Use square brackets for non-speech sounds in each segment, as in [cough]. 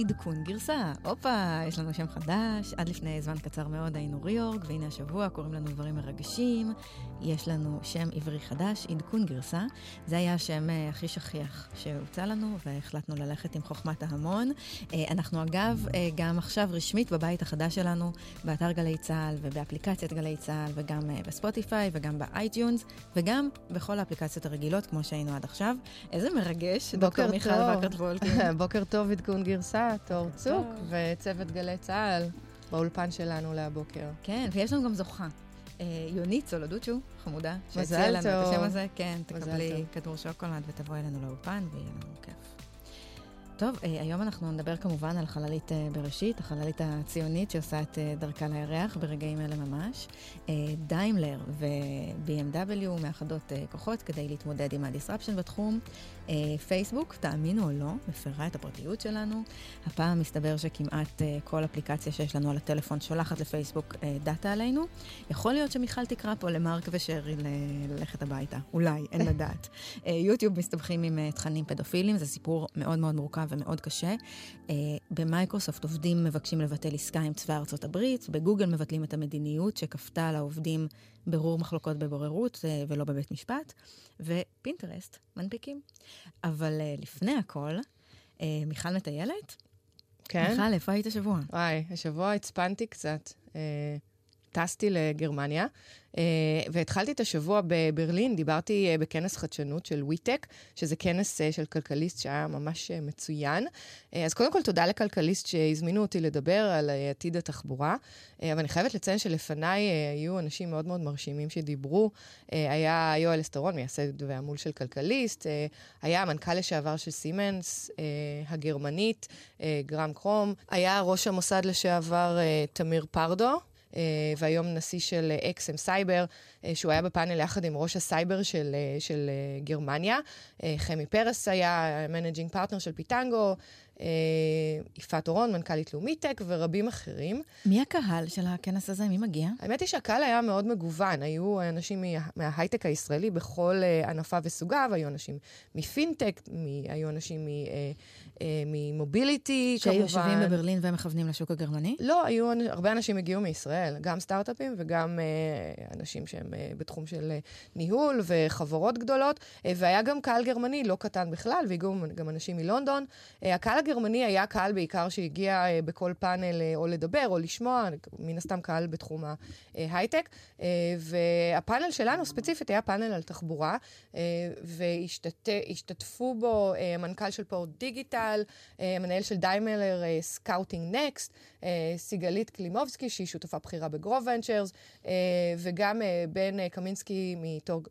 עדכון גרסה. הופה, יש לנו שם חדש. עד לפני זמן קצר מאוד היינו ReOrg, והנה השבוע קוראים לנו דברים מרגשים. יש לנו שם עברי חדש, עדכון גרסה. זה היה השם אה, הכי שכיח שהוצע לנו, והחלטנו ללכת עם חוכמת ההמון. אה, אנחנו אגב, אה, גם עכשיו רשמית בבית החדש שלנו, באתר גלי צה"ל ובאפליקציית גלי צה"ל, וגם בספוטיפיי וגם ב iTunes, וגם בכל האפליקציות הרגילות, כמו שהיינו עד עכשיו. איזה מרגש, דוקטור מיכל וקרט וולקין. [laughs] בוקר טוב, עדכון גרסה, תור צוק וצוות גלי צה"ל באולפן שלנו להבוקר. כן, ויש לנו גם זוכה. אה, יונית סולודוצ'ו, חמודה, שהציעה לנו את השם הזה. כן, תקבלי כדור שוקולד ותבואי אלינו לאולפן ויהיה לנו כיף. טוב, אה, היום אנחנו נדבר כמובן על חללית אה, בראשית, החללית הציונית שעושה את אה, דרכה לירח ברגעים אלה ממש. דיימלר ו-BMW מאחדות כוחות כדי להתמודד עם ה disruption בתחום. פייסבוק, תאמינו או לא, מפרה את הפרטיות שלנו. הפעם מסתבר שכמעט כל אפליקציה שיש לנו על הטלפון שולחת לפייסבוק דאטה עלינו. יכול להיות שמיכל תקרא פה למרק ושרי ללכת הביתה, אולי, אין לדעת. יוטיוב מסתבכים עם תכנים פדופילים, זה סיפור מאוד מאוד מורכב ומאוד קשה. Uh, במייקרוסופט עובדים מבקשים לבטל עסקה עם צבא ארצות הברית, בגוגל מבטלים את המדיניות שכפתה על העובדים ברור מחלוקות בבוררות uh, ולא בבית משפט, ופינטרסט מנפיקים. אבל uh, לפני הכל, מיכל מטיילת? כן. מיכל, איפה היית השבוע? וואי, השבוע הצפנתי קצת. טסתי לגרמניה. אה, והתחלתי את השבוע בברלין, דיברתי אה, בכנס חדשנות של וויטק, שזה כנס אה, של כלכליסט שהיה ממש מצוין. אז קודם כל, תודה לכלכליסט שהזמינו אותי לדבר על עתיד התחבורה, אבל אני חייבת לציין שלפניי היו אנשים מאוד מאוד מרשימים שדיברו. היה יואל אסטרון, מייסד והמו"ל של כלכליסט, היה המנכ"ל לשעבר של סימנס הגרמנית, גרם קרום, היה ראש המוסד לשעבר תמיר פרדו. אה, והיום נשיא של XM Cyber, אה, שהוא היה בפאנל יחד עם ראש הסייבר של, אה, של גרמניה. חמי פרס היה managing partner של פיטנגו, יפעת אורון, מנכ"לית לאומיטק ורבים אחרים. מי הקהל של הכנס הזה? מי מגיע? האמת היא שהקהל היה מאוד מגוון. היו אנשים מה, מההייטק הישראלי בכל ענפיו וסוגיו, היו אנשים מפינטק, היו אנשים אה, ממוביליטי, כמובן. שיושבים בברלין ומכוונים לשוק הגרמני? לא, היו, הרבה אנשים הגיעו מישראל, גם סטארט-אפים וגם אה, אנשים שהם אה, בתחום של ניהול וחברות גדולות, והיה גם קהל גרמני לא קטן בכלל, והגיעו גם אנשים מלונדון. הקהל הגרמני היה קהל בעיקר שהגיע בכל פאנל או לדבר או לשמוע, מן הסתם קהל בתחום ההייטק, והפאנל שלנו ספציפית היה פאנל על תחבורה, והשתתפו בו מנכ"ל של Porsche Digital, צה"ל, אה, המנהל של דיימלר, scouting אה, next, אה, סיגלית קלימובסקי, שהיא שותפה בכירה ב Grove Ventures, וגם בן קמינסקי מתוג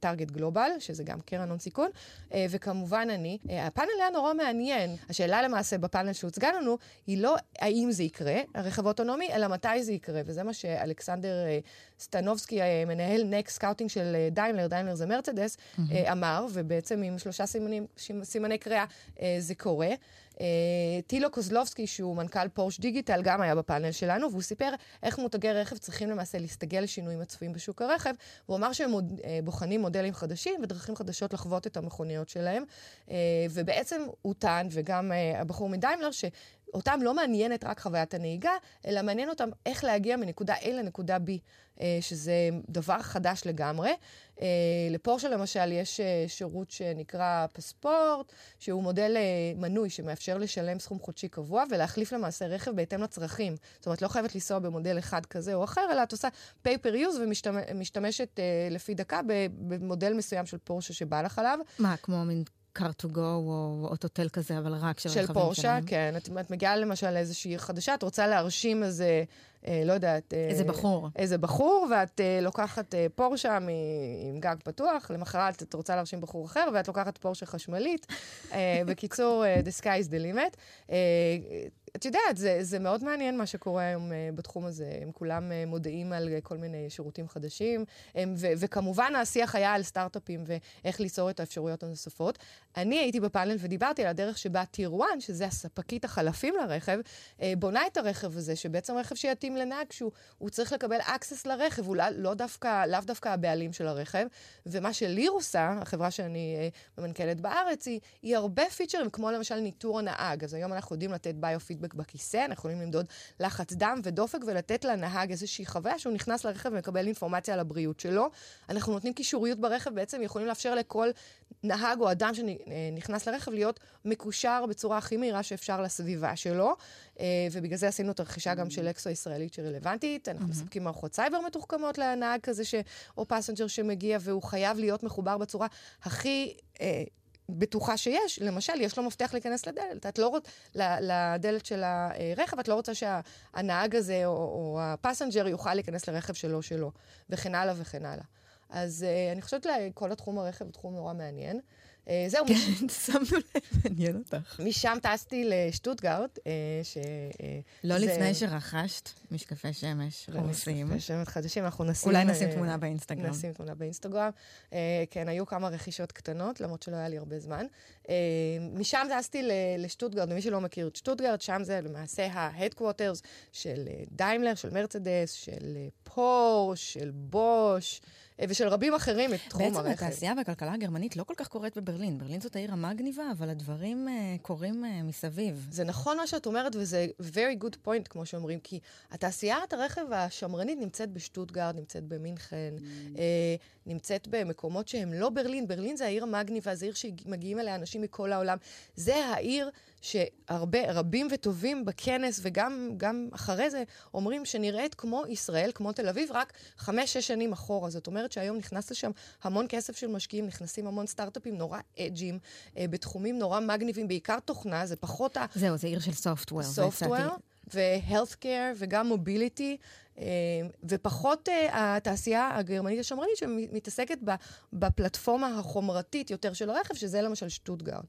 Target Global, שזה גם קרן הון סיכון, אה, וכמובן אני. אה, הפאנל היה נורא מעניין. השאלה למעשה בפאנל שהוצגה לנו, היא לא האם זה יקרה, הרכב האוטונומי, אלא מתי זה יקרה, וזה מה שאלכסנדר אה, סטנובסקי, מנהל next scouting של דיימלר, דיימלר זה מרצדס, mm-hmm. אמר, ובעצם עם שלושה סימנים, סימני קריאה זה קורה. אה, טילו קוזלובסקי, שהוא מנכ"ל Porsche Digital, גם היה בפאנל שלנו, והוא סיפר איך מותגי רכב צריכים למעשה להסתגל לשינויים הצפויים בשוק הרכב. הוא אמר שהם מוד, אה, בוחנים מודלים חדשים ודרכים חדשות לחוות את המכוניות שלהם. אה, ובעצם הוא טען, וגם הבחור מדיימלר, ש... אותם לא מעניינת רק חוויית הנהיגה, אלא מעניין אותם איך להגיע מנקודה A לנקודה B, אה, שזה דבר חדש לגמרי. אה, לפורשה למשל יש אה, שירות שנקרא פספורט, שהוא מודל מנוי שמאפשר לשלם סכום חודשי קבוע ולהחליף למעשה רכב בהתאם לצרכים. זאת אומרת, לא חייבת לנסוע במודל אחד כזה או אחר, אלא את עושה pay per use ומשתמשת לפי דקה במודל מסוים של פורשה שבא לך עליו. מה, כמו מין car to go או אוטוטל כזה, אבל רק של, של רכבים פורשה, שלהם. כן. את, את מגיעה למשל לאיזושהי חדשה, את רוצה להרשים איזה, אה, לא יודעת... אה, איזה בחור. איזה בחור, ואת אה, לוקחת אה, פורשה מ, עם גג פתוח, למחרת את רוצה להרשים בחור אחר, ואת לוקחת פורשה חשמלית. אה, בקיצור, uh, the sky is the limit. Uh, את יודעת, זה, זה מאוד מעניין מה שקורה היום uh, בתחום הזה. הם כולם uh, מודיעים על uh, כל מיני שירותים חדשים, הם, ו, וכמובן השיח היה על סטארט-אפים ואיך ליצור את האפשרויות הנוספות. אני הייתי בפאנל ודיברתי על הדרך שבה טיר 1, שזה הספקית החלפים לרכב, בונה את הרכב הזה, שבעצם רכב שיתאים לנהג, שהוא צריך לקבל access לרכב, הוא לא, לא דווקא, לאו דווקא הבעלים של הרכב. ומה שליר עושה, החברה שאני ממנכ"לת בארץ, היא, היא הרבה פיצ'רים, כמו למשל ניטור הנהג. אז היום אנחנו יודעים לתת ביו-פידבק בכיסא, אנחנו יכולים למדוד לחץ דם ודופק ולתת לנהג איזושהי חוויה שהוא נכנס לרכב ומקבל אינפורמציה על הבריאות שלו. אנחנו נותנים קישוריות ברכב, בעצם יכולים לאפשר לכל נהג או אדם שנכנס לרכב להיות מקושר בצורה הכי מהירה שאפשר לסביבה שלו. אה, ובגלל זה עשינו את הרכישה גם של אקסו הישראלית שרלוונטית. אנחנו מספקים מערכות סייבר מתוחכמות לנהג כזה, ש... או passenger שמגיע, והוא חייב להיות מחובר בצורה הכי... אה, בטוחה שיש. למשל, יש לו מפתח להיכנס לדלת. את לא רוצה, לדלת של הרכב, את לא רוצה שהנהג הזה או, או ה passenger יוכל להיכנס לרכב שלו שלו, וכן הלאה וכן הלאה. אז uh, אני חושבת שכל התחום הרכב הוא תחום נורא מעניין. Uh, זהו. כן, [laughs] שמנו לב, [laughs] מעניין אותך. משם טסתי לשטוטגרד, uh, ש... Uh, לא. לפני שרכשת משקפי שמש חומסים. משקפי שמש חדשים, אנחנו נשים... אולי נשים תמונה באינסטגרם. נשים תמונה באינסטגרם. כן, היו כמה רכישות קטנות, למרות שלא היה לי הרבה זמן. משם טסתי לשטוטגרד, ומי שלא מכיר את שטוטגרד, שם זה למעשה ה-headquarters של דיימלר, של מרצדס, של פורש, של בוש. ושל רבים אחרים מתחום בעצם הרכב. בעצם התעשייה והכלכלה הגרמנית לא כל כך קורית בברלין. ברלין זאת העיר המגניבה, אבל הדברים uh, קורים uh, מסביב. זה נכון מה שאת אומרת, וזה very good point, כמו שאומרים, כי התעשיית הרכב השמרנית נמצאת בשטוטגרד, נמצאת במינכן, mm. uh, נמצאת במקומות שהם לא ברלין. ברלין זה העיר המגניבה, זה עיר שמגיעים אליה אנשים מכל העולם. זה העיר שהרבה, רבים וטובים בכנס, וגם אחרי זה, אומרים שנראית כמו ישראל, כמו תל אביב, רק חמש-שש שנים אחורה. זאת אומרת שהיום נכנס לשם המון כסף של משקיעים, נכנסים המון סטארט-אפים נורא אג'ים, אה, בתחומים נורא מגניבים, בעיקר תוכנה, זה פחות ה... זהו, זה עיר של software. software. ו-healthcare וגם אה, ופחות אה, התעשייה הגרמנית השמרנית שמתעסקת בפלטפורמה החומרתית יותר של הרכב, שזה למשל שטוטגרד.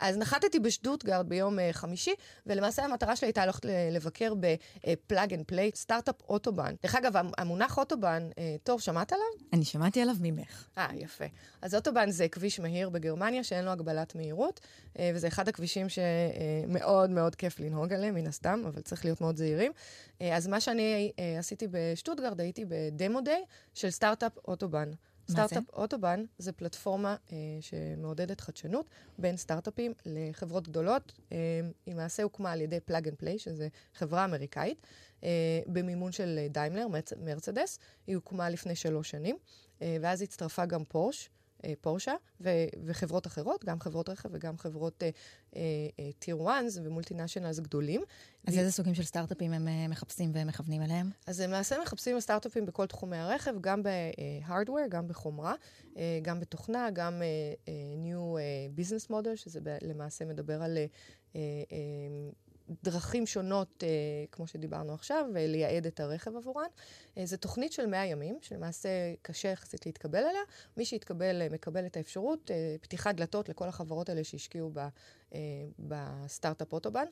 אז נחתתי בשטוטגרד ביום uh, חמישי, ולמעשה המטרה שלי הייתה ללכת לבקר בפלאג אנד פליי, סטארט-אפ אוטובן. דרך אגב, המונח אוטובן, uh, טוב, שמעת עליו? אני שמעתי עליו ממך. אה, יפה. אז אוטובן זה כביש מהיר בגרמניה שאין לו הגבלת מהירות, uh, וזה אחד הכבישים שמאוד מאוד כיף לנהוג עליהם, מן הסתם, אבל צריך להיות מאוד זהירים. אז מה שאני עשיתי בשטוטגרד, הייתי ב demo day של סטארט-אפ אוטובן. סטארט-אפ אוטובן זה פלטפורמה אה, שמעודדת חדשנות בין סטארט-אפים לחברות גדולות. אה, היא למעשה הוקמה על ידי פלאג אנד פליי, שזו חברה אמריקאית, אה, במימון של דיימלר, מרצדס. היא הוקמה לפני שלוש שנים, אה, ואז הצטרפה גם פורש. אה, פורשה ו- וחברות אחרות, גם חברות רכב וגם חברות טיר uh, 1 ומולטינשיונלס גדולים. אז איזה סוגים של סטארט-אפים הם uh, מחפשים ומכוונים אליהם? אז הם למעשה מחפשים סטארט-אפים בכל תחומי הרכב, גם ב-hardware, גם בחומרה, גם בתוכנה, גם uh, New Business Model, שזה למעשה מדבר על... דרכים שונות, אה, כמו שדיברנו עכשיו, לייעד את הרכב עבורן. אה, זו תוכנית של 100 ימים, שלמעשה קשה יחסית להתקבל אליה. מי שיתקבל, אה, מקבל את האפשרות, אה, פתיחת דלתות לכל החברות האלה שהשקיעו ב, אה, בסטארט-אפ אוטובן.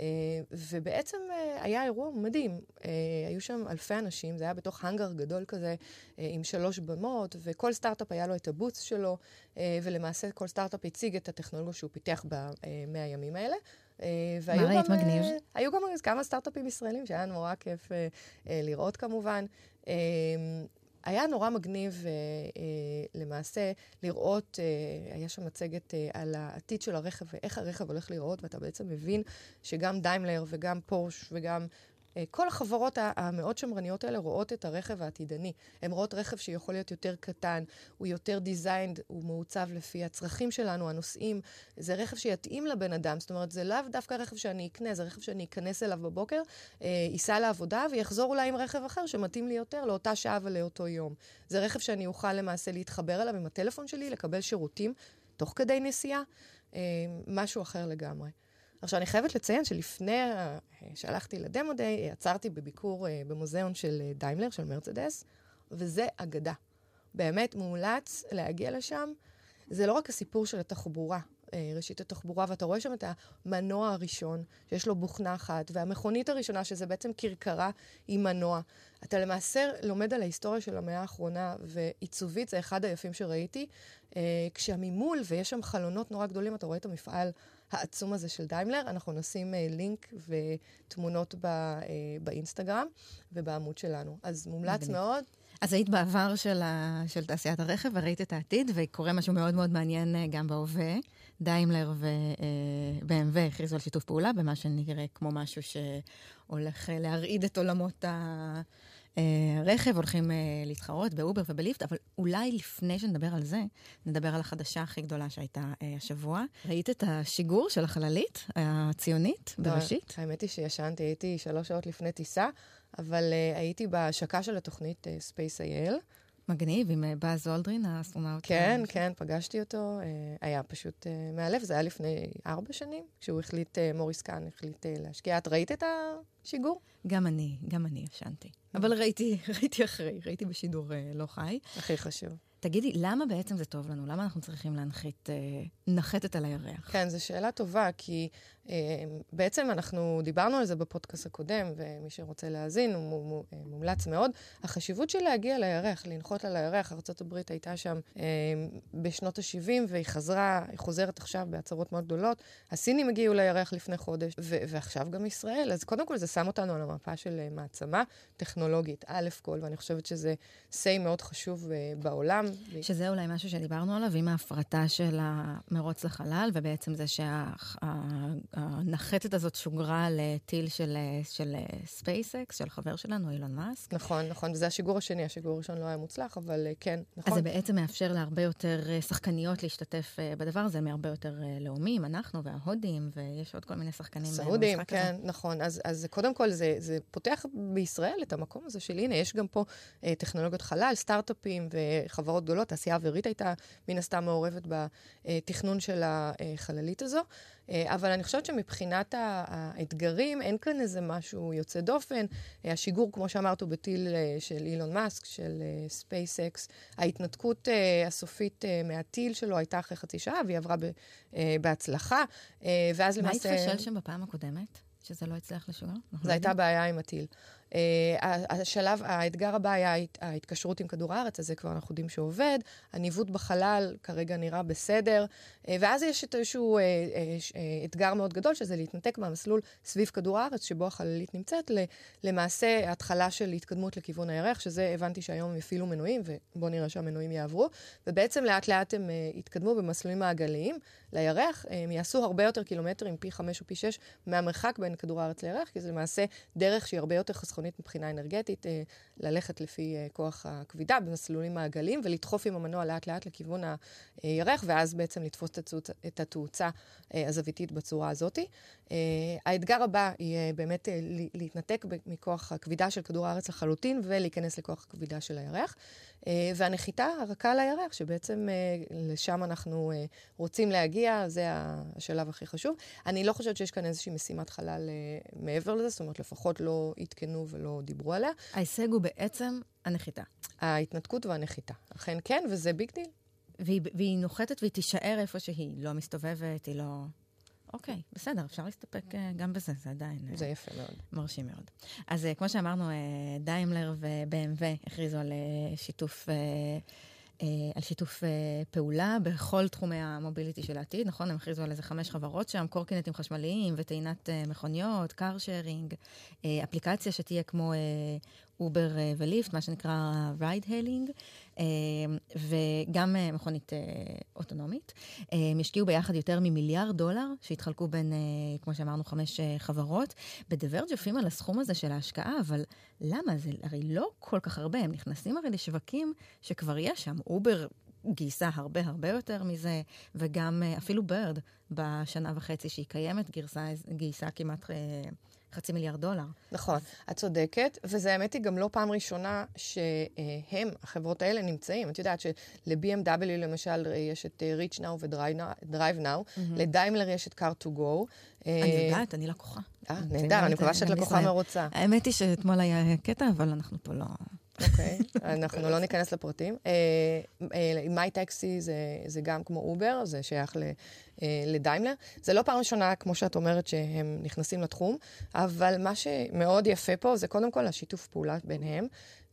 אה, ובעצם אה, היה אירוע מדהים. אה, היו שם אלפי אנשים, זה היה בתוך האנגר גדול כזה, אה, עם שלוש במות, וכל סטארט-אפ היה לו את הבוץ שלו, אה, ולמעשה כל סטארט-אפ הציג את הטכנולוגיה שהוא פיתח במאה הימים האלה. אה, מה ראית מגניב? אה, היו גם כמה סטארט-אפים ישראלים שהיה נורא כיף אה, לראות כמובן. היה נורא מגניב למעשה לראות, היה שם מצגת על העתיד של הרכב ואיך הרכב הולך לראות, ואתה בעצם מבין שגם דיימלר וגם פורש וגם כל החברות המאוד שמרניות האלה רואות את הרכב העתידני. הן רואות רכב שיכול להיות יותר קטן, הוא יותר designed, הוא מעוצב לפי הצרכים שלנו, הנוסעים. זה רכב שיתאים לבן אדם, זאת אומרת, זה לאו דווקא רכב שאני אקנה, זה רכב שאני אכנס אליו בבוקר, אה, ייסע לעבודה ויחזור אולי עם רכב אחר שמתאים לי יותר לאותה שעה ולאותו יום. זה רכב שאני אוכל למעשה להתחבר אליו עם הטלפון שלי, לקבל שירותים תוך כדי נסיעה, אה, משהו אחר לגמרי. עכשיו, אני חייבת לציין שלפני שהלכתי לדמו דיי, עצרתי בביקור אה, במוזיאון של אה, דיימלר, של מרצדס, וזה אגדה. באמת מומלץ להגיע לשם. זה לא רק הסיפור של התחבורה, אה, ראשית התחבורה, ואתה רואה שם את המנוע הראשון, שיש לו בוכנה אחת, והמכונית הראשונה, שזה בעצם כרכרה עם מנוע. אתה למעשה לומד על ההיסטוריה של המאה האחרונה, ועיצובית זה אחד היפים שראיתי. אה, כשממול, ויש שם חלונות נורא גדולים, אתה רואה את המפעל העצום הזה של דיימלר. אנחנו נשים אה, לינק ותמונות ב, אה, באינסטגרם ובעמוד שלנו. אז מומלץ. מאוד. אז היית בעבר של, ה... של תעשיית הרכב וראית את העתיד, וקורה משהו מאוד מאוד מעניין גם בהווה. דיימלר ו-BMW הכריזו על שיתוף פעולה במה שנראה כמו משהו שהולך אה, להרעיד את עולמות הרכב, הולכים אה, להתחרות באובר ובליפט, אבל אולי לפני שנדבר על זה, נדבר על החדשה הכי גדולה שהייתה אה, השבוע. ראית את השיגור של החללית הציונית בראשית? האמת היא שישנתי, הייתי שלוש שעות לפני טיסה, אבל הייתי בהשקה של התוכנית uh, Space IL. מגניב, עם אה, באז אולדרין, האסטרונאוט. כן, כן, פגשתי אותו. Uh, היה פשוט מאלף, זה היה לפני ארבע שנים, כשהוא החליט, מוריס קאן החליט להשקיע. את ראית את השיגור? גם אני, גם אני ישנתי. אבל ראיתי, [laughs] ראיתי אחרי, ראיתי בשידור לא חי. הכי חשוב. תגידי, למה בעצם זה טוב לנו? למה אנחנו צריכים להנחית, אה, נחתת על הירח? כן, זו שאלה טובה, כי אה, בעצם אנחנו דיברנו על זה בפודקאסט הקודם, ומי שרוצה להאזין, הוא אה, מומלץ מאוד. החשיבות של להגיע לירח, לנחות על הירח, ארה"ב הייתה שם אה, בשנות ה-70, והיא חזרה, היא חוזרת עכשיו בהצהרות מאוד גדולות. הסינים הגיעו לירח לפני חודש, ו- ועכשיו גם ישראל. אז קודם כל זה שם אותנו על המפה של אה, מעצמה טכנולוגית, א' כל, ואני חושבת שזה say מאוד חשוב אה, בעולם. שזה אולי משהו שדיברנו עליו, עם ההפרטה של המרוץ לחלל, ובעצם זה שהנחתת הזאת שוגרה לטיל של, של ספייסקס, של חבר שלנו, אילון מאסק. נכון, נכון, וזה השיגור השני, השיגור הראשון לא היה מוצלח, אבל כן, נכון. אז זה בעצם מאפשר להרבה יותר שחקניות להשתתף בדבר הזה, מהרבה יותר לאומים, אנחנו וההודים, ויש עוד כל מיני שחקנים סעודים, כן, הזה. נכון. אז, אז קודם כל, זה, זה פותח בישראל את המקום הזה של, הנה, יש גם פה אה, טכנולוגיות חלל, סטארט-אפים וחברות חברות גדולות, תעשייה אווירית הייתה מן הסתם מעורבת בתכנון של החללית הזו. אבל אני חושבת שמבחינת האתגרים, אין כאן איזה משהו יוצא דופן. השיגור, כמו שאמרת, הוא בטיל של אילון מאסק, של ספייסקס. ההתנתקות הסופית מהטיל שלו הייתה אחרי חצי שעה, והיא עברה בהצלחה. ואז למעשה... מה התפשל שם בפעם הקודמת? שזה לא הצליח לשוגר? זו הייתה בעיה עם הטיל. Uh, השלב, האתגר הבא היה ההתקשרות עם כדור הארץ, אז זה כבר אנחנו יודעים שעובד. הניווט בחלל כרגע נראה בסדר. Uh, ואז יש את איזשהו uh, אתגר מאוד גדול, שזה להתנתק מהמסלול סביב כדור הארץ, שבו החללית נמצאת, למעשה התחלה של התקדמות לכיוון הירח, שזה הבנתי שהיום הם הפעילו מנועים, ובואו נראה שהמנועים יעברו. ובעצם לאט לאט הם יתקדמו במסלולים מעגליים לירח. הם יעשו הרבה יותר קילומטרים, פי חמש או פי שש, מהמרחק בין כדור הארץ לירח, כי זה למעשה דרך שהיא הרבה יותר חסכונית. מבחינה אנרגטית, אה, ללכת לפי אה, כוח הכבידה במסלולים מעגליים ולדחוף עם המנוע לאט-לאט לכיוון הירח, ואז בעצם לתפוס את התאוצה אה, הזוויתית בצורה הזאת. האתגר הבא יהיה באמת להתנתק מכוח הכבידה של כדור הארץ לחלוטין ולהיכנס לכוח הכבידה של הירח. והנחיתה הרכה לירח, שבעצם לשם אנחנו רוצים להגיע, זה השלב הכי חשוב. אני לא חושבת שיש כאן איזושהי משימת חלל מעבר לזה, זאת אומרת, לפחות לא עדכנו ולא דיברו עליה. ההישג הוא בעצם הנחיתה. ההתנתקות והנחיתה. אכן כן, וזה big deal. והיא, והיא נוחתת והיא תישאר איפה שהיא, לא מסתובבת, היא לא... אוקיי, בסדר, אפשר להסתפק אה, גם בזה, זה עדיין... אה, זה יפה מאוד. מרשים מאוד. אז אה, כמו שאמרנו, דיימלר ו-BMW הכריזו על שיתוף... על שיתוף פעולה בכל תחומי ה mobility של העתיד, נכון? הם הכריזו על איזה חמש חברות שם, קורקינטים חשמליים וטעינת מכוניות, car sharing, אפליקציה שתהיה כמו אובר וליפט, מה שנקרא ride hailing, וגם אה, מכונית אה, אוטונומית. אה, הם השקיעו ביחד יותר ממיליארד דולר, שהתחלקו בין, כמו שאמרנו, חמש חברות. בדברג' יפים על הסכום הזה של ההשקעה, אבל למה? זה הרי לא כל כך הרבה. הם נכנסים הרי לשווקים שכבר יש שם. אובר גייסה הרבה הרבה יותר מזה, וגם אפילו Bird בשנה וחצי שהיא קיימת גייסה, גייסה כמעט חצי מיליארד דולר. נכון, את צודקת, וזה האמת היא גם לא פעם ראשונה שהם, החברות האלה, נמצאים. את יודעת של-BMW למשל יש את אה, Reach Now ו-Drive Now, mm-hmm. לדיימלר יש את Car to Go. אני אה, יודעת, אני לקוחה. אה, נהדר, אני מקווה שאת לקוחה מרוצה. האמת היא שאתמול היה קטע, אבל אנחנו פה לא... אוקיי, [laughs] אנחנו לא ניכנס לפרטים. מיי טקסי זה גם כמו אובר, זה שייך לדיימלר. זה לא פעם ראשונה, כמו שאת אומרת, שהם נכנסים לתחום, אבל מה שמאוד יפה פה זה קודם כל השיתוף פעולה ביניהם.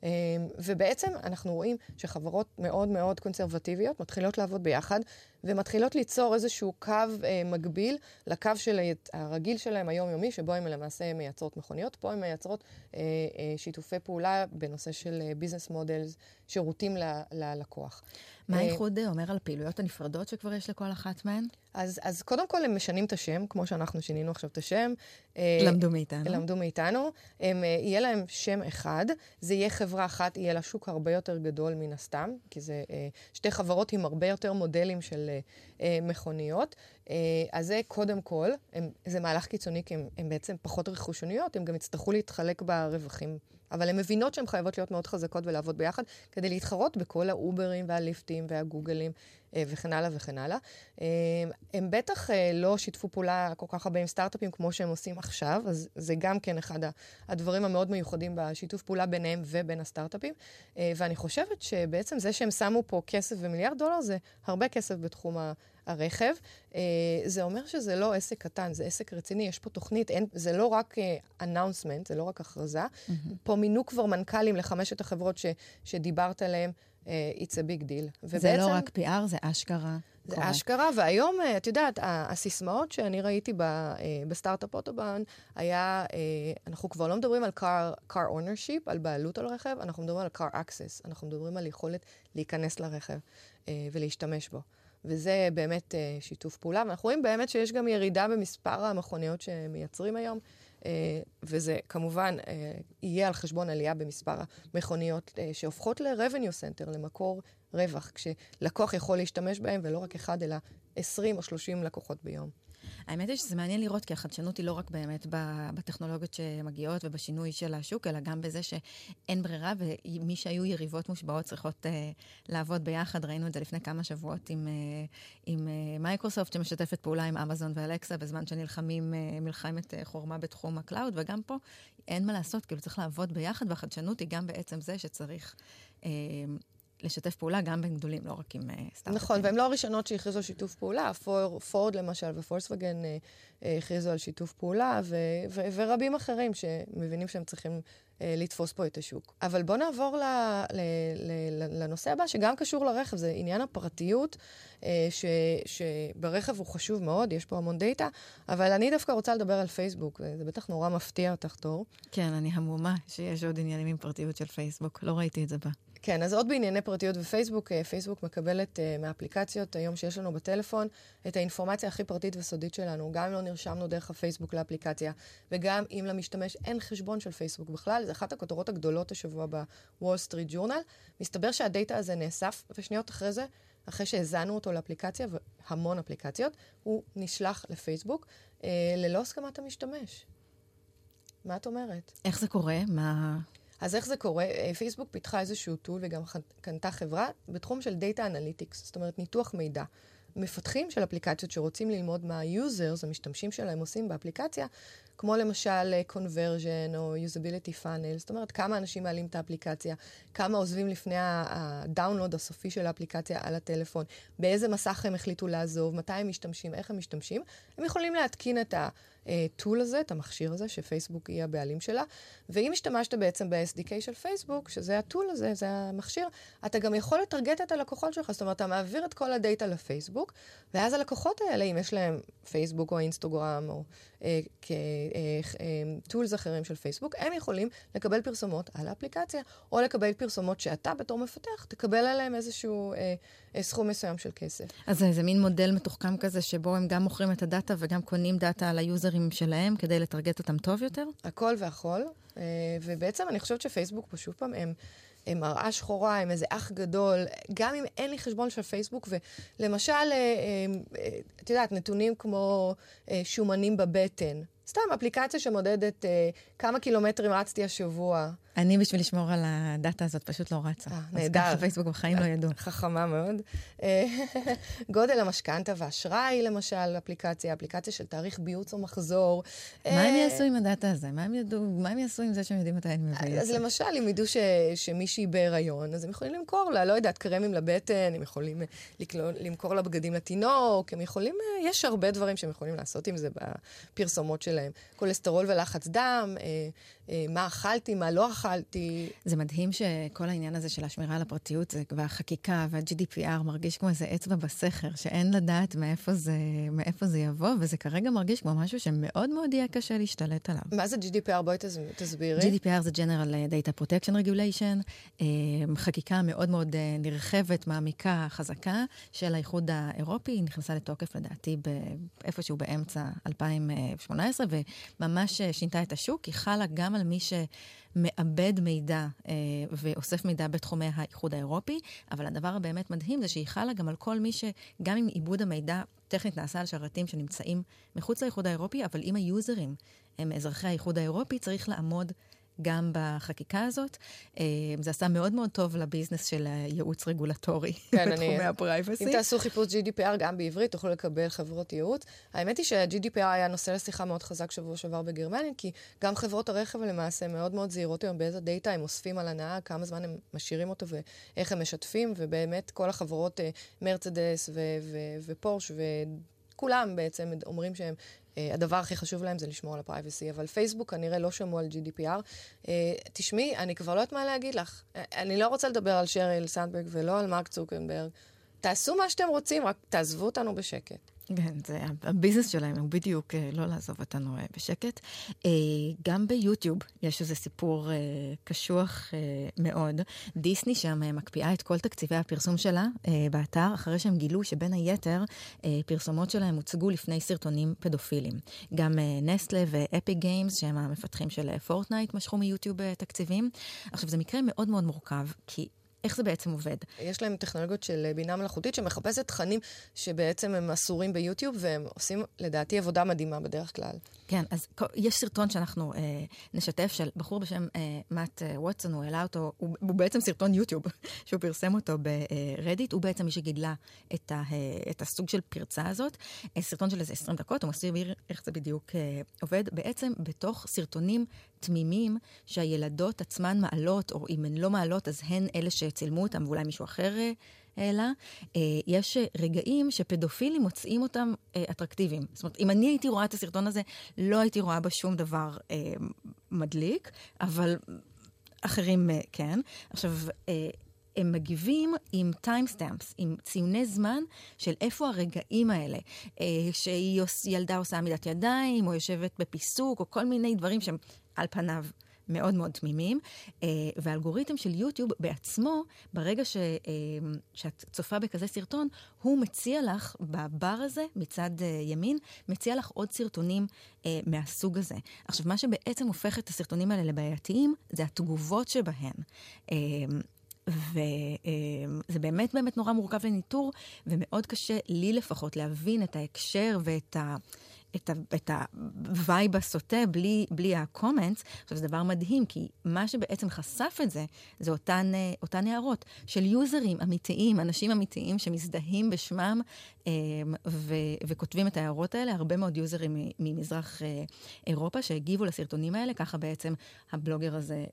אמ, ובעצם אנחנו רואים שחברות מאוד מאוד קונסרבטיביות מתחילות לעבוד ביחד, ומתחילות ליצור איזשהו קו אה, מקביל לקו של הרגיל שלהם, היומיומי, שבו הן למעשה מייצרות מכוניות. פה הן מייצרות אה, אה, שיתופי פעולה בנושא של business models, שירותים ללקוח. מה האיחוד אומר על הפעילויות הנפרדות שכבר יש לכל אחת מהן? אז, אז קודם כל הם משנים את השם, כמו שאנחנו שינינו עכשיו את השם. למדו מאיתנו. למדו מאיתנו. הם, יהיה להם שם אחד, זה יהיה חברה אחת, יהיה לה שוק הרבה יותר גדול מן הסתם, כי זה שתי חברות עם הרבה יותר מודלים של אה, מכוניות. אה, אז זה קודם כל, הם, זה מהלך קיצוני, כי הם בעצם פחות רכושניות, הם גם יצטרכו להתחלק ברווחים. אבל הן מבינות שהן חייבות להיות מאוד חזקות ולעבוד ביחד, כדי להתחרות בכל האוברים והליפטים והגוגלים וכן הלאה וכן הלאה. אה, הם בטח אה, לא שיתפו פעולה כל כך הרבה עם סטארט-אפים כמו שהם עושים עכשיו, אז זה גם כן אחד הדברים המאוד מיוחדים בשיתוף פעולה ביניהם ובין הסטארט-אפים. ואני חושבת שבעצם זה שהם שמו פה כסף ומיליארד דולר זה הרבה כסף בתחום ה... הרכב. זה אומר שזה לא עסק קטן, זה עסק רציני, יש פה תוכנית, אין, זה לא רק אנאונסמנט, זה לא רק הכרזה. Mm-hmm. פה מינו כבר מנכ"לים לחמשת החברות ש, שדיברת עליהם. Uh, it's a big deal. זה ובעצם, לא רק PR, זה אשכרה. זה קורה. אשכרה, והיום, uh, את יודעת, הסיסמאות שאני ראיתי ב, uh, בסטארט-אפ אוטובן, היה, אנחנו כבר לא מדברים על car, car ownership, על בעלות על רכב, אנחנו מדברים על car access, אנחנו מדברים על יכולת להיכנס לרכב ולהשתמש בו. וזה באמת שיתוף פעולה, ואנחנו רואים באמת שיש גם ירידה במספר המכוניות שמייצרים היום. אה, וזה כמובן אה, יהיה על חשבון עלייה במספר המכוניות אה, שהופכות ל-revenue center, למקור רווח, כשלקוח יכול להשתמש בהם, ולא רק אחד, אלא 20 או 30 לקוחות ביום. האמת היא שזה מעניין לראות, כי החדשנות היא לא רק באמת בטכנולוגיות שמגיעות ובשינוי של השוק, אלא גם בזה שאין ברירה, ומי שהיו יריבות מושבעות צריכות uh, לעבוד ביחד. ראינו את זה לפני כמה שבועות עם, uh, עם uh, מייקרוסופט, שמשתפת פעולה עם אמזון ואלקסה, בזמן שנלחמים uh, מלחמת uh, חורמה בתחום ה cloud, וגם פה אין מה לעשות, כאילו צריך לעבוד ביחד, והחדשנות היא גם בעצם זה שצריך... Uh, לשתף פעולה גם בין גדולים, לא רק עם uh, סטארט-אפים. נכון, והן לא הראשונות שהכריזו על שיתוף פעולה. פור, פורד למשל ופולקסווגן uh, הכריזו על שיתוף פעולה, ו, ו, ורבים אחרים שמבינים שהם צריכים uh, לתפוס פה את השוק. אבל בואו נעבור ל, ל, ל, לנושא הבא, שגם קשור לרכב, זה עניין הפרטיות, uh, ש, שברכב הוא חשוב מאוד, יש פה המון דאטה, אבל אני דווקא רוצה לדבר על פייסבוק, וזה בטח נורא מפתיע אותך, תור. כן, אני המומה שיש עוד עניינים עם פרטיות של פייסבוק, לא ראיתי את זה בה. כן, אז עוד בענייני פרטיות ופייסבוק, אה, פייסבוק מקבלת uh, מהאפליקציות היום שיש לנו בטלפון את האינפורמציה הכי פרטית וסודית שלנו, גם אם לא נרשמנו דרך הפייסבוק לאפליקציה, וגם אם למשתמש אין חשבון של פייסבוק בכלל, זה אחת הכותרות הגדולות השבוע בוול סטריט ג'ורנל. מסתבר שה data הזה נאסף, ושניות אחרי זה, אחרי שהזנו אותו לאפליקציה, והמון אפליקציות, הוא נשלח לפייסבוק uh, ללא הסכמת המשתמש. מה את אומרת? איך זה קורה? מה... אז איך זה קורה? אה, פייסבוק פיתחה איזשהו טול וגם קנתה חברה בתחום של Data Analytics, זאת אומרת ניתוח מידע. מפתחים של אפליקציות שרוצים ללמוד מה ה-users, המשתמשים שלהם עושים באפליקציה, כמו למשל uh, conversion או usability funnel, זאת אומרת כמה אנשים מעלים את האפליקציה, כמה עוזבים לפני הדאונלוד הסופי של האפליקציה על הטלפון, באיזה מסך הם החליטו לעזוב, מתי הם משתמשים, איך הם משתמשים. הם יכולים להתקין את. הטול הזה, את המכשיר הזה, שפייסבוק היא הבעלים שלה. ואם השתמשת בעצם ב-SDK של פייסבוק, שזה הטול הזה, זה המכשיר, אתה גם יכול לטרגט את הלקוחות שלך. זאת אומרת, אתה מעביר את כל הדאטה לפייסבוק, ואז הלקוחות האלה, אם יש להם פייסבוק או אינסטגרם או אה, אה, אה, אחרים של פייסבוק, הם יכולים לקבל פרסומות על האפליקציה, או לקבל פרסומות שאתה בתור מפתח תקבל עליהם איזשהו אה, אה, סכום מסוים של כסף. אז זה מין מודל מתוחכם כזה, שבו הם גם מוכרים את הדאטה וגם קונים דאטה על היוזרים שלהם כדי לטרגט אותם טוב יותר? הכל והכל. אה, ובעצם אני חושבת שפייסבוק פה שוב פעם הם... הם מראה שחורה, הם איזה אח גדול, גם אם אין לי חשבון של פייסבוק, ולמשל, אה, את יודעת, נתונים כמו שומנים בבטן, סתם אפליקציה שמודדת אה, כמה קילומטרים רצתי השבוע. אני, בשביל לשמור על הדאטה הזאת, פשוט לא רצה. אה, נהדר. אז ככה פייסבוק בחיים לא ידעו. חכמה מאוד. אה, [laughs] גודל המשכנתה ואשראי, למשל, אפליקציה, אפליקציה של תאריך ביוץ או מחזור. מה הם אה, יעשו עם הדאטה הזה? מה הם, ידעו, מה הם יעשו עם זה שהם יודעים מתי אני מבייסת? אז למשל, אם ידעו ש, שמישהי בהיריון, אז הם יכולים למכור לה, לא יודעת, קרמים לבטן, הם יכולים למכור לה בגדים לתינוק, הם יכולים, יש הרבה דברים שהם יכולים לעשות עם זה בפרסומות שלהם. כולסטרול ולחץ דם, אה, מה אכלתי, מה לא אכלתי. זה מדהים שכל העניין הזה של השמירה על הפרטיות והחקיקה וה-GDPR מרגיש כמו איזה אצבע בסכר, שאין לדעת מאיפה זה, מאיפה זה יבוא, וזה כרגע מרגיש כמו משהו שמאוד מאוד יהיה קשה להשתלט עליו. מה זה GDPR? בואי תסבירי. GDPR זה General Data Protection Regulation, אה, חקיקה מאוד מאוד אה, נרחבת, מעמיקה, חזקה, של האיחוד האירופי, היא נכנסה לתוקף לדעתי איפשהו באמצע 2018, וממש שינתה את השוק, היא חלה גם על מי שמאבד מידע אה, ואוסף מידע בתחומי האיחוד האירופי, אבל הדבר הבאמת מדהים זה שהיא חלה גם על כל מי שגם אם עיבוד המידע טכנית נעשה על שרתים שנמצאים מחוץ לאיחוד האירופי, אבל אם היוזרים. הם אזרחי האיחוד האירופי, צריך לעמוד גם בחקיקה הזאת. אה, זה עשה מאוד מאוד טוב ל business של הייעוץ רגולטורי כן, בתחומי ה privacy. אם תעשו חיפוש GDPR גם בעברית, תוכלו לקבל חברות ייעוץ. האמת היא שה-GDPR היה נושא לשיחה מאוד חזק שבוע שעבר בגרמניה, כי גם חברות הרכב למעשה מאוד מאוד זהירות היום באיזה data הם אוספים על הנהג, כמה זמן הם משאירים אותו ואיך הם משתפים, ובאמת כל החברות, אה, מרצדס ופורש וכולם בעצם אומרים שהם אה, הדבר הכי חשוב להם זה לשמור על ה privacy, אבל פייסבוק כנראה לא שמעו על GDPR. אה, תשמעי, אני כבר לא יודעת מה להגיד לך. אה, אני לא רוצה לדבר על שריל סנדברג ולא על מרק צוקנברג. תעשו מה שאתם רוצים, רק תעזבו אותנו בשקט. כן, זה הביזנס שלהם הוא בדיוק אה, לא לעזוב אותנו אה, בשקט. אה, גם ביוטיוב יש איזה סיפור קשוח מאוד. דיסני שם מקפיאה את כל תקציבי הפרסום שלה באתר, אחרי שהם גילו שבין היתר פרסומות שלהם הוצגו לפני סרטונים פדופילים. גם נסטלה ואפיק גיימס, שהם המפתחים של פורטנייט, משכו מיוטיוב תקציבים. עכשיו, זה מקרה מאוד מאוד מורכב, כי איך זה בעצם עובד? יש להם טכנולוגיות של בינה מלאכותית שמחפשת תכנים שבעצם הם אסורים ביוטיוב, והם עושים, לדעתי, עבודה מדהימה בדרך כלל. כן, אז יש סרטון שאנחנו אה, נשתף של בחור בשם אה, מאט אה, ווטסון, הוא העלה אותו, הוא, הוא בעצם סרטון יוטיוב, [laughs] שהוא פרסם אותו ברדיט, הוא בעצם מי שגילה את, ה, אה, את הסוג של פרצה הזאת. אה, סרטון של איזה 20 דקות, הוא מסביר איך זה בדיוק אה, עובד. בעצם בתוך סרטונים תמימים שהילדות עצמן מעלות, או אם הן לא מעלות, אז הן אלה שצילמו אותם, ואולי מישהו אחר העלה. אה, יש רגעים שפדופילים מוצאים אותם אה, אטרקטיביים. זאת אומרת, אם אני הייתי רואה את הסרטון הזה, לא הייתי רואה בה שום דבר אה, מדליק, אבל אחרים אה, כן. עכשיו, אה, הם מגיבים עם timestamps, עם ציוני זמן של איפה הרגעים האלה, אה, שילדה עושה עמידת ידיים, או יושבת בפיסוק, או כל מיני דברים שהם על פניו מאוד מאוד תמימים, אה, והאלגוריתם של יוטיוב בעצמו, ברגע ש, אה, שאת צופה בכזה סרטון, הוא מציע לך בבר הזה, מצד אה, ימין, מציע לך עוד סרטונים מהסוג הזה. עכשיו, מה שבעצם הופך את הסרטונים האלה לבעייתיים, זה התגובות שבהן. וזה באמת באמת נורא מורכב לניטור, ומאוד קשה לי לפחות להבין את ההקשר ואת ה... את, ה, את ה vibe הסוטה בלי, בלי ה comments. עכשיו, זה דבר מדהים, כי מה שבעצם חשף את זה, זה אותן, אה, אותן הערות של יוזרים אמיתיים, אנשים אמיתיים שמזדהים בשמם ו, וכותבים את ההערות האלה. הרבה מאוד יוזרים ממזרח אה, אירופה שהגיבו לסרטונים האלה, ככה בעצם הבלוגר הזה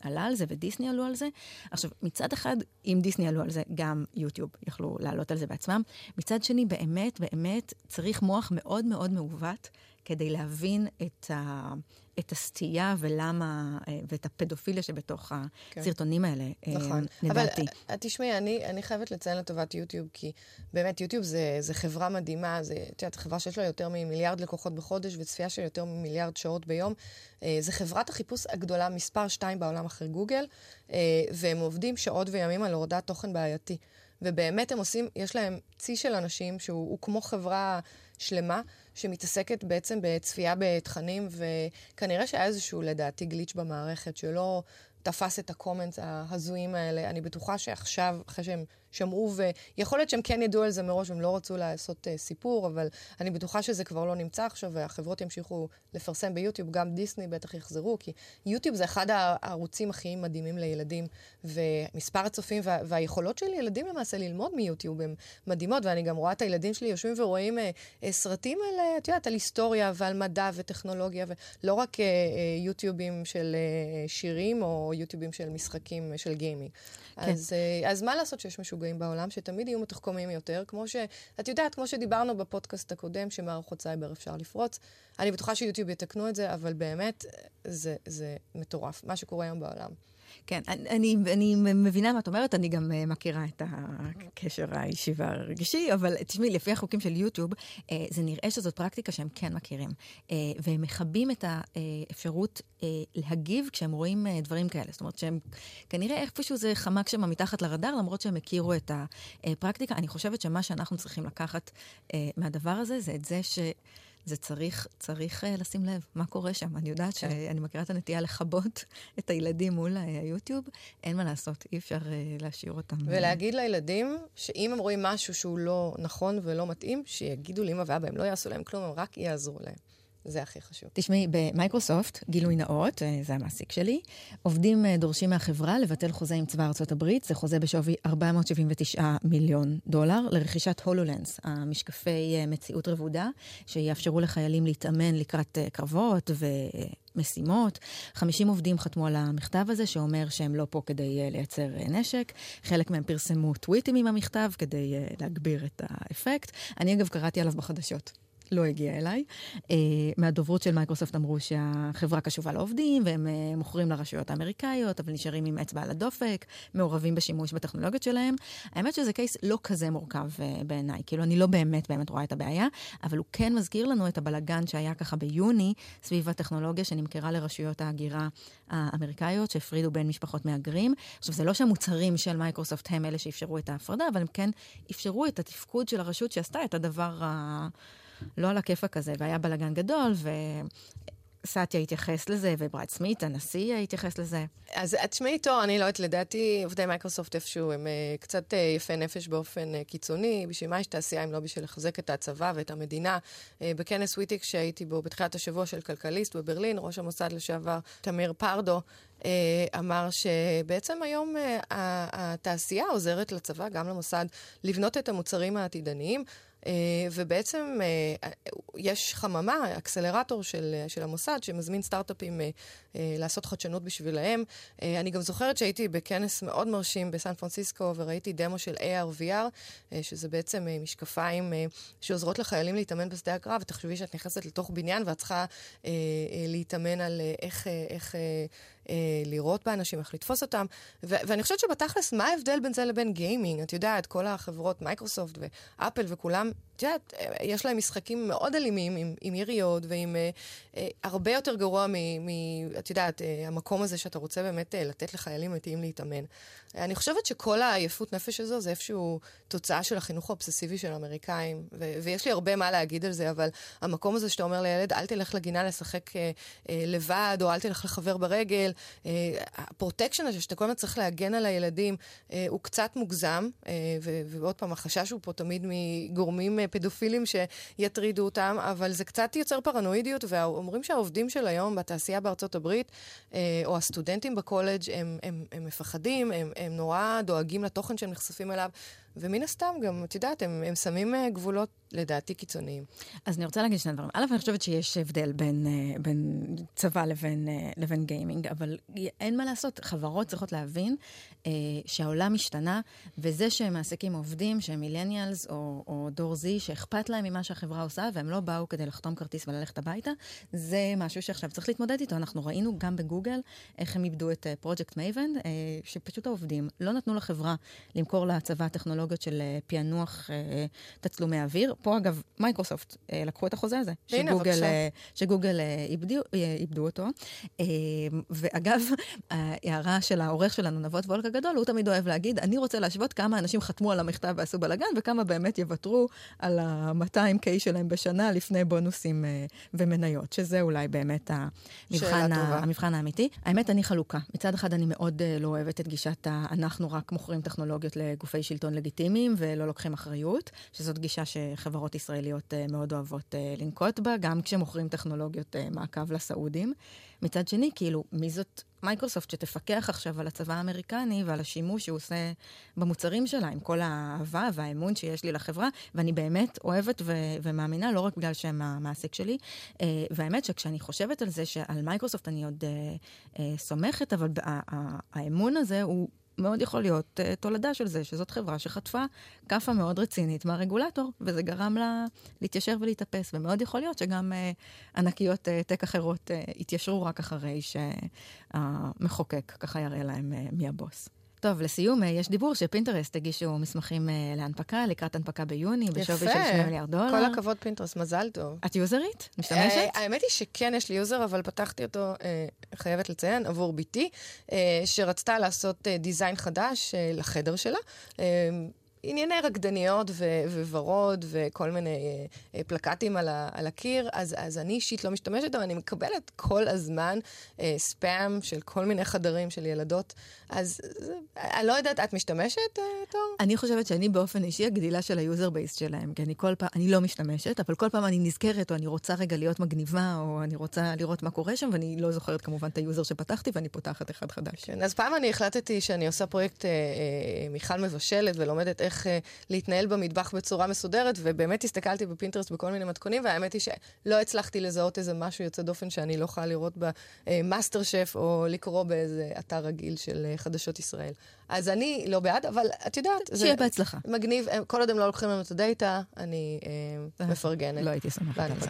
עלה על זה ודיסני עלו על זה. עכשיו, מצד אחד, אם דיסני עלו על זה, גם יוטיוב יכלו לעלות על זה בעצמם. מצד שני, באמת, באמת, צריך מוח. מאוד מאוד מעוות כדי להבין את, ה, את הסטייה ולמה, אה, ואת הפדופיליה שבתוך כן. הסרטונים האלה, אה, נכון. לדעתי. אבל אה, תשמעי, אני, אני חייבת לציין לטובת יוטיוב, כי באמת יוטיוב זה, זה חברה מדהימה, זה, את יודעת, חברה שיש לה יותר ממיליארד לקוחות בחודש וצפייה של יותר ממיליארד שעות ביום. זה חברת החיפוש הגדולה מספר 2 בעולם אחרי גוגל, והם עובדים שעות וימים על הורדת תוכן בעייתי. ובאמת הם עושים, יש להם צי של אנשים שהוא כמו חברה שלמה, שמתעסקת בעצם בצפייה בתכנים, וכנראה שהיה איזשהו, לדעתי, גליץ' במערכת, שלא תפס את הקומנטס ההזויים האלה. אני בטוחה שעכשיו, אחרי שהם שמעו, ויכול להיות שהם כן ידעו על זה מראש, הם לא רצו לעשות uh, סיפור, אבל אני בטוחה שזה כבר לא נמצא עכשיו, והחברות ימשיכו לפרסם ביוטיוב, גם דיסני בטח יחזרו, כי יוטיוב זה אחד הערוצים הכי מדהימים לילדים, ומספר הצופים וה, והיכולות של ילדים למעשה ללמוד מיוטיוב הן מדהימות, ואני גם רואה את הילדים שלי יושבים ורואים uh, uh, סרטים על, uh, את יודעת, על היסטוריה ועל מדע וטכנולוגיה, ולא רק uh, uh, יוטיובים של uh, שירים או יוטיובים של משחקים, של gaming. כן. אז, uh, אז מה לעשות שיש משוגעים בעולם, שתמיד יהיו מתוחכמים יותר, כמו ש... את יודעת, כמו שדיברנו בפודקאסט הקודם, שמערכות סייבר אפשר לפרוץ. אני בטוחה שיוטיוב יתקנו את זה, אבל באמת, זה, זה מטורף, מה שקורה היום בעולם. כן, אני, אני מבינה מה את אומרת, אני גם uh, מכירה את הקשר האישי והרגשי, אבל תשמעי, לפי החוקים של יוטיוב, uh, זה נראה שזאת פרקטיקה שהם כן מכירים. Uh, והם מכבים את האפשרות להגיב כשהם רואים דברים כאלה. זאת אומרת שהם, כנראה איפשהו זה חמק שם מתחת לרדאר, למרות שהם הכירו את הפרקטיקה. אני חושבת שמה שאנחנו צריכים לקחת מהדבר הזה, זה את זה ש... זה צריך, צריך uh, לשים לב מה קורה שם. אני יודעת כן. שאני מכירה את הנטייה לכבות [laughs] את הילדים מול היוטיוב, אין מה לעשות, אי אפשר uh, להשאיר אותם. ולהגיד לילדים שאם הם רואים משהו שהוא לא נכון ולא מתאים, שיגידו לאמא ואבא, הם לא יעשו להם כלום, הם רק יעזרו להם. זה הכי חשוב. תשמעי, במייקרוסופט, גילוי נאות, אה, זה המעסיק שלי, עובדים אה, דורשים מהחברה לבטל חוזה עם צבא ארצות הברית, זה חוזה בשווי 479 מיליון דולר, לרכישת הולולנס, המשקפי אה, מציאות רבודה, שיאפשרו לחיילים להתאמן לקראת קרבות ומשימות. 50 עובדים חתמו על המכתב הזה, שאומר שהם לא פה כדי לייצר נשק. חלק מהם פרסמו טוויטים עם המכתב כדי להגביר את האפקט. אני אגב קראתי עליו בחדשות. לא הגיע אליי. Uh, מהדוברות של מייקרוסופט אמרו שהחברה קשובה לעובדים, והם uh, מוכרים לרשויות האמריקאיות, אבל נשארים עם אצבע על הדופק, מעורבים בשימוש בטכנולוגיות שלהם. האמת שזה case לא כזה מורכב uh, בעיניי. כאילו, אני לא באמת באמת רואה את הבעיה, אבל הוא כן מזכיר לנו את הבלגן שהיה ככה ביוני, סביב הטכנולוגיה שנמכרה לרשויות ההגירה האמריקאיות, שהפרידו בין משפחות מהגרים. עכשיו, זה לא שהמוצרים של מייקרוסופט הם אלה שאפשרו את ההפרדה, אבל הם כן אפשרו את התפקוד של הרשות שעשתה את הדבר ה... לא על הכיפאק הזה, והיה בלאגן גדול, ו... סאטיה התייחס לזה, וברד סמית, הנשיא, התייחס לזה. אז תשמעי תור, אני לא יודעת, לדעתי עובדי מייקרוסופט איפשהו הם uh, קצת uh, יפי נפש באופן uh, קיצוני. בשביל מה יש תעשייה אם לא בשביל לחזק את הצבא ואת המדינה? Uh, בכנס וויטיק שהייתי בו בתחילת השבוע של כלכליסט בברלין, ראש המוסד לשעבר תמיר פרדו אמר שבעצם היום התעשייה עוזרת לצבא, גם למוסד, לבנות את המוצרים העתידניים. אה, ובעצם אה, יש חממה, אקסלרטור של, של המוסד, שמזמין סטארט-אפים אה, לעשות חדשנות בשבילהם. אני גם זוכרת שהייתי בכנס מאוד מרשים בסן פרנסיסקו, וראיתי דמו של AR/VR, שזה בעצם משקפיים שעוזרות לחיילים להתאמן בשדה הקרב, ותחשבי שאת נכנסת לתוך בניין ואת צריכה להתאמן על איך... איך אה, לראות באנשים, איך לתפוס אותם. ו- ואני חושבת שבתכלס, מה ההבדל בין זה לבין gaming? את יודעת, כל החברות, מייקרוסופט ואפל וכולם, את יודעת, אה, יש להם משחקים מאוד אלימים, עם, עם יריות ועם אה, אה, הרבה יותר גרוע מ... מ את יודעת, אה, המקום הזה שאתה רוצה באמת אה, לתת לחיילים מתים להתאמן. אני חושבת שכל היפות נפש הזו זה איפשהו תוצאה של החינוך האובססיבי של האמריקאים, ו- ויש לי הרבה מה להגיד על זה, אבל המקום הזה שאתה אומר לילד, אל תלך לגינה לשחק אה, אה, לבד, או אל תלך לחבר ברגל, אה, ה protection הזה שאתה כל הזמן צריך להגן על הילדים, אה, הוא קצת מוגזם, אה, ו- ועוד פעם, החשש הוא פה תמיד מגורמים אה, פדופילים שיטרידו אותם, אבל זה קצת יוצר פרנואידיות, ואומרים שהעובדים של היום בתעשייה בארצות הברית, אה, או הסטודנטים בקולג' הם, הם, הם מפחדים, הם, הם נורא דואגים לתוכן שהם נחשפים אליו, ומן הסתם גם, את יודעת, הם, הם שמים אה, גבולות, לדעתי, קיצוניים. אז אני רוצה להגיד שני דברים. א', אני חושבת שיש הבדל בין, אה, בין צבא לבין, אה, לבין gaming, אבל אין מה לעשות, חברות צריכות להבין אה, שהעולם השתנה, וזה שהם מעסיקים עובדים שהם millennials או, או דור Z, שאכפת להם ממה שהחברה עושה, והם לא באו כדי לחתום כרטיס וללכת הביתה, זה משהו שעכשיו צריך להתמודד איתו. אנחנו ראינו גם בגוגל איך הם איבדו את פרויקט מייבן, שפשוט העובדים לא נתנו לחברה למכור לצבא הטכנולוגיה. טכנולוגיות של אה, פענוח אה, תצלומי אוויר. פה, אגב, מייקרוסופט אה, לקחו את החוזה הזה. הנה, שגוגל, בבקשה. שגוגל איבדו, איבדו אותו. ואגב, [laughs] ההערה של העורך שלנו, נבות וולק הגדול, הוא תמיד אוהב להגיד, אני רוצה להשוות כמה אנשים חתמו על המכתב ועשו בלאגן, וכמה באמת יוותרו על ה-200K שלהם בשנה לפני בונוסים ומניות, שזה אולי באמת המבחן. ה- המבחן האמיתי. האמת, אני חלוקה. מצד אחד, אני מאוד לא אוהבת את גישת ה... אנחנו רק מוכרים טכנולוגיות לגופי שלטון לגיטימיים ולא לוקחים אחריות, שזאת גישה שחברות ישראליות אה, מאוד אוהבות אה, לנקוט בה, גם כשמוכרים טכנולוגיות אה, מעקב לסעודים. מצד שני, כאילו, מי זאת מייקרוסופט שתפקח עכשיו על הצבא האמריקני ועל השימוש שהוא עושה במוצרים שלה, עם כל האהבה והאמון שיש לי לחברה, ואני באמת אוהבת ו- ומאמינה, לא רק בגלל שהם המעסיק שלי. אה, והאמת שכשאני חושבת על זה, שעל מייקרוסופט אני עוד אה, אה, סומכת, אבל ה- ה- האמון הזה הוא... מאוד יכול להיות uh, תולדה של זה, שזאת חברה שחטפה כאפה מאוד רצינית מהרגולטור, וזה גרם לה להתיישר ולהתאפס, ומאוד יכול להיות שגם uh, ענקיות uh, טק אחרות uh, יתיישרו רק אחרי שהמחוקק ככה יראה להם uh, מי הבוס. טוב, לסיום, uh, יש דיבור שפינטרסט הגישו מסמכים uh, להנפקה, לקראת הנפקה ביוני, בשווי של 2 מיליארד דולר. כל הכבוד פינטרס, מזל טוב. את יוזרית? משתמשת? אה, האמת היא שכן, יש לי יוזר, אבל פתחתי אותו, אה, חייבת לציין, עבור בתי, אה, שרצתה לעשות אה, design חדש אה, לחדר שלה. ענייני רקדניות ו- וורוד וכל מיני אה, אה, פלקטים על, ה- על הקיר, אז, אז אני אישית לא משתמשת, אבל אני מקבלת כל הזמן אה, ספאם של כל מיני חדרים של ילדות. אז זה, אני לא יודעת, את משתמשת, אה, תור? אני חושבת שאני באופן אישי הגדילה של ה user base שלהם, כי אני כל פעם, אני לא משתמשת, אבל כל פעם אני נזכרת, או אני רוצה רגע להיות מגניבה, או אני רוצה לראות מה קורה שם, ואני לא זוכרת כמובן את היוזר שפתחתי, ואני פותחת אחד חדש. כן, אז פעם אני החלטתי שאני עושה פרויקט אה, אה, מיכל מבשלת ולומדת איך אה, להתנהל במטבח בצורה מסודרת, ובאמת הסתכלתי בפינטרסט בכל מיני מתכונים, והאמת היא שלא הצלחתי לזהות איזה משהו יוצא דופן שאני לא יכולה לראות במאסטר שף, או לקרוא באיזה אתר רגיל של אה, חדשות ישראל. אז אני לא בעד, אבל את יודעת, שיהיה בהצלחה. מגניב, אה, כל עוד הם לא לוקחים לנו את הדאטה, אני אה, מפרגנת לא הייתי סומכת על זה.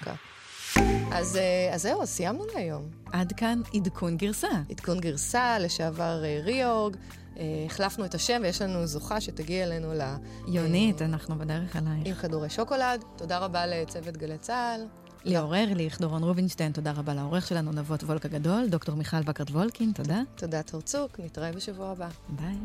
אז, אה, אז זהו, סיימנו להיום. עד כאן עדכון גרסה. עדכון גרסה, לשעבר אה, ריאורג, אה, החלפנו את השם ויש לנו זוכה שתגיע אלינו ל... יונית, אנחנו בדרך אלייך. עם כדורי שוקולד. תודה רבה לצוות גלי צה"ל. ליאור ארליך, דורון רובינשטיין, תודה רבה לעורך שלנו, נבות וולק הגדול, דוקטור מיכל בקרת וולקין, תודה. תודה תורצוק, נתראה בשבוע הבא. ביי.